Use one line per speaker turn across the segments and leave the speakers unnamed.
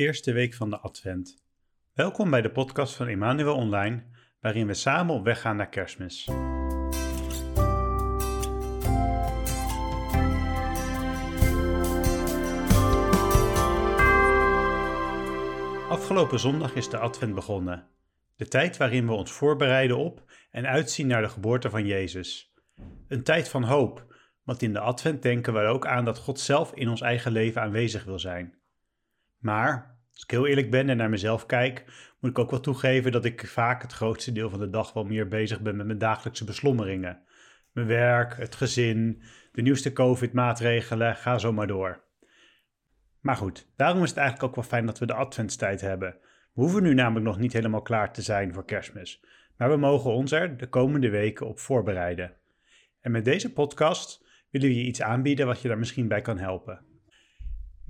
eerste week van de Advent. Welkom bij de podcast van Emmanuel Online, waarin we samen op weg gaan naar Kerstmis. Afgelopen zondag is de Advent begonnen, de tijd waarin we ons voorbereiden op en uitzien naar de geboorte van Jezus. Een tijd van hoop, want in de Advent denken we ook aan dat God zelf in ons eigen leven aanwezig wil zijn. Maar, als ik heel eerlijk ben en naar mezelf kijk, moet ik ook wel toegeven dat ik vaak het grootste deel van de dag wel meer bezig ben met mijn dagelijkse beslommeringen. Mijn werk, het gezin, de nieuwste COVID-maatregelen, ga zo maar door. Maar goed, daarom is het eigenlijk ook wel fijn dat we de adventstijd hebben. We hoeven nu namelijk nog niet helemaal klaar te zijn voor kerstmis, maar we mogen ons er de komende weken op voorbereiden. En met deze podcast willen we je iets aanbieden wat je daar misschien bij kan helpen.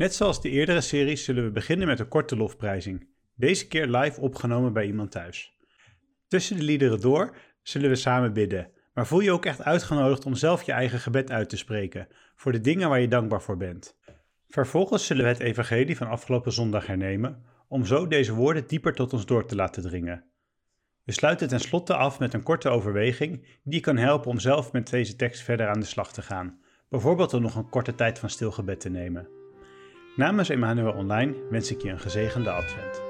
Net zoals de eerdere series zullen we beginnen met een korte lofprijzing, deze keer live opgenomen bij iemand thuis. Tussen de liederen door zullen we samen bidden, maar voel je ook echt uitgenodigd om zelf je eigen gebed uit te spreken voor de dingen waar je dankbaar voor bent. Vervolgens zullen we het evangelie van afgelopen zondag hernemen, om zo deze woorden dieper tot ons door te laten dringen. We sluiten tenslotte af met een korte overweging die kan helpen om zelf met deze tekst verder aan de slag te gaan, bijvoorbeeld om nog een korte tijd van stilgebed te nemen. Namens Emmanuel Online wens ik je een gezegende advent.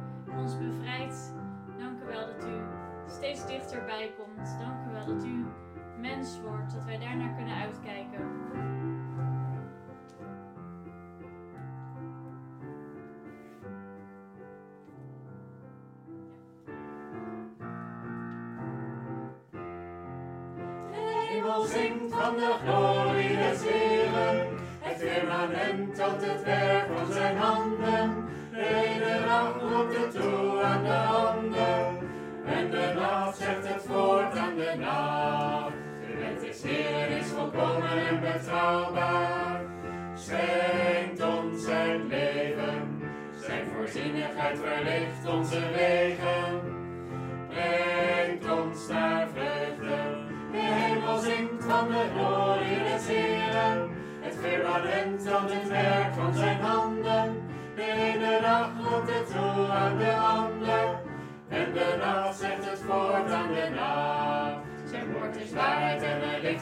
dichterbij komt. Dank u wel dat u mens wordt, dat wij daarnaar kunnen uitkijken.
hemel zingt van de glorie des Heeren. Het firmament tot het werk van zijn handen. Toe aan de. En de nacht zegt het voort aan de nacht. De des Heeren is volkomen en betrouwbaar. Schenkt ons het leven. Zijn voorzienigheid verlicht onze wegen. Brengt ons naar vreugde de hemel zingt van de glorie des Heeren. Het firmament aan het werk van zijn handen. De ene dag roept het toe aan de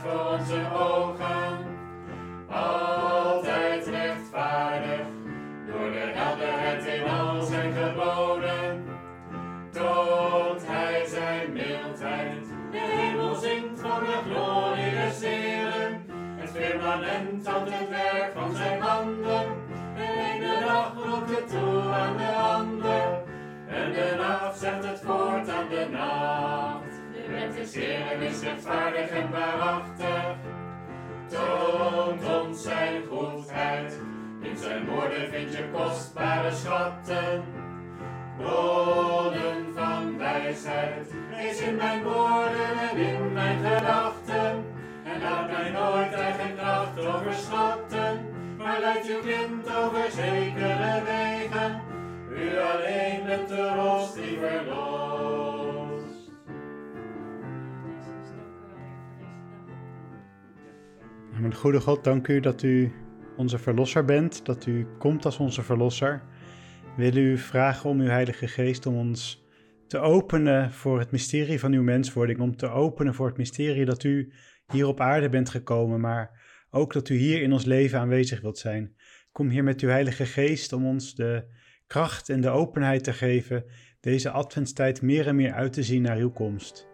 en een Heeren is rechtvaardig en waarachtig. Toont ons zijn goedheid. In zijn woorden vind je kostbare schatten. Bronnen van wijsheid. Lees in mijn woorden en in mijn gedachten. En laat mij nooit eigen kracht overschatten. Maar leid uw kind over zekere wegen. U alleen de rots die verlost.
Mijn goede God, dank u dat u onze verlosser bent, dat u komt als onze verlosser. Willen u vragen om uw Heilige Geest om ons te openen voor het mysterie van uw menswording, om te openen voor het mysterie dat u hier op aarde bent gekomen, maar ook dat u hier in ons leven aanwezig wilt zijn. Kom hier met uw Heilige Geest om ons de kracht en de openheid te geven deze adventstijd meer en meer uit te zien naar uw komst.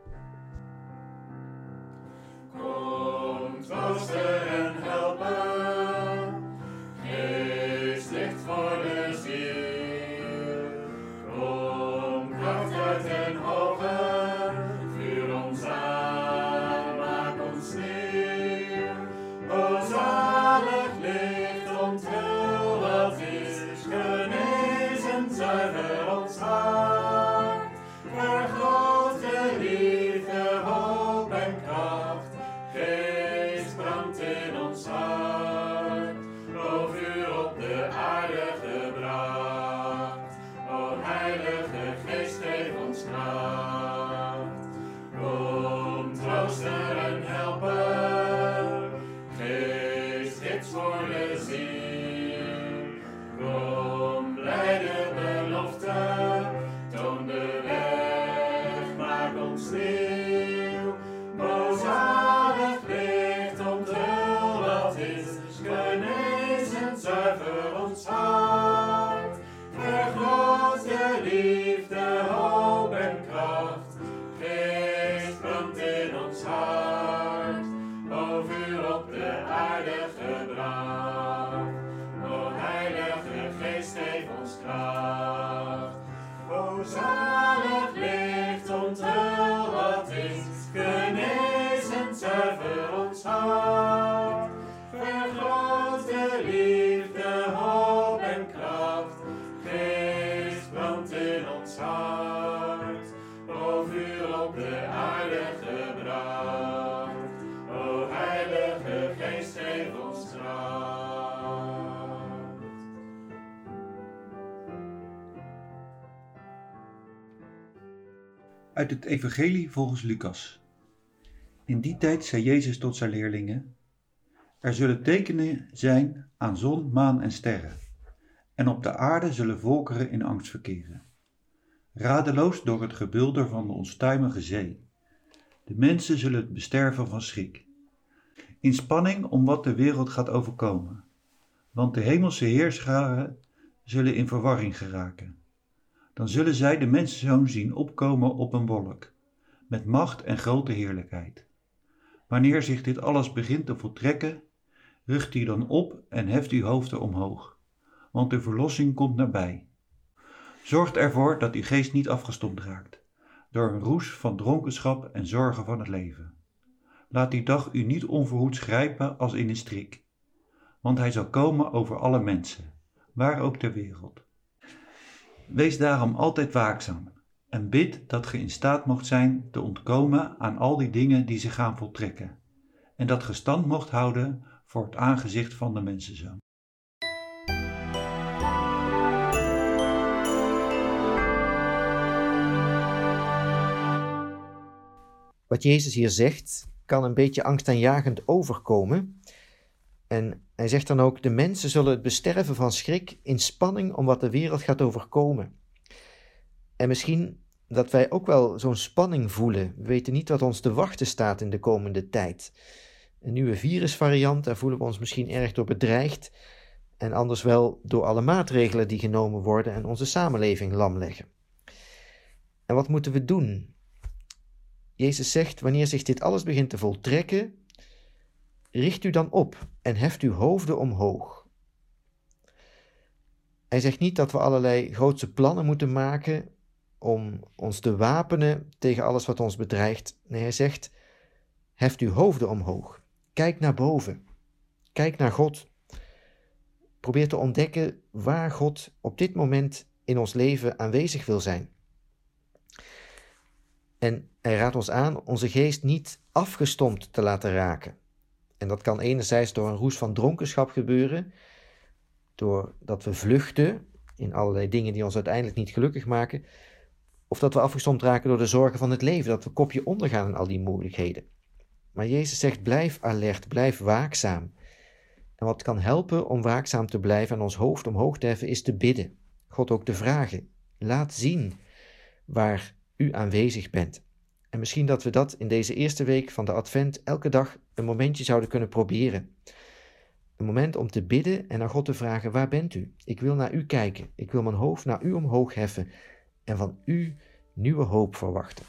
forever.
Uit het Evangelie volgens Lucas. In die tijd zei Jezus tot zijn leerlingen: Er zullen tekenen zijn aan zon, maan en sterren, en op de aarde zullen volkeren in angst verkeren. Radeloos door het gebulder van de onstuimige zee. De mensen zullen het besterven van schrik. In spanning om wat de wereld gaat overkomen, want de hemelse heerscharen zullen in verwarring geraken dan zullen zij de mensenzoon zien opkomen op een wolk, met macht en grote heerlijkheid. Wanneer zich dit alles begint te voltrekken, rucht u dan op en heft uw hoofden omhoog, want de verlossing komt nabij. Zorgt ervoor dat uw geest niet afgestompt raakt, door een roes van dronkenschap en zorgen van het leven. Laat die dag u niet onverhoeds grijpen als in een strik, want hij zal komen over alle mensen, waar ook ter wereld. Wees daarom altijd waakzaam en bid dat ge in staat mocht zijn te ontkomen aan al die dingen die zich gaan voltrekken, en dat ge stand mocht houden voor het aangezicht van de mensenzoon.
Wat Jezus hier zegt, kan een beetje angstaanjagend overkomen. En hij zegt dan ook: De mensen zullen het besterven van schrik in spanning om wat de wereld gaat overkomen. En misschien dat wij ook wel zo'n spanning voelen. We weten niet wat ons te wachten staat in de komende tijd. Een nieuwe virusvariant, daar voelen we ons misschien erg door bedreigd. En anders wel door alle maatregelen die genomen worden en onze samenleving lam leggen. En wat moeten we doen? Jezus zegt: Wanneer zich dit alles begint te voltrekken, richt u dan op en heft uw hoofden omhoog. Hij zegt niet dat we allerlei grootse plannen moeten maken om ons te wapenen tegen alles wat ons bedreigt. Nee, hij zegt: heft uw hoofden omhoog. Kijk naar boven. Kijk naar God. Probeer te ontdekken waar God op dit moment in ons leven aanwezig wil zijn. En hij raadt ons aan onze geest niet afgestompt te laten raken. En dat kan enerzijds door een roes van dronkenschap gebeuren, doordat we vluchten in allerlei dingen die ons uiteindelijk niet gelukkig maken, of dat we afgestompt raken door de zorgen van het leven, dat we kopje ondergaan in al die moeilijkheden. Maar Jezus zegt: blijf alert, blijf waakzaam. En wat kan helpen om waakzaam te blijven en ons hoofd omhoog te heffen, is te bidden. God ook te vragen. Laat zien waar u aanwezig bent. En misschien dat we dat in deze eerste week van de Advent elke dag een momentje zouden kunnen proberen. Een moment om te bidden en naar God te vragen: Waar bent u? Ik wil naar u kijken. Ik wil mijn hoofd naar u omhoog heffen en van u nieuwe hoop verwachten.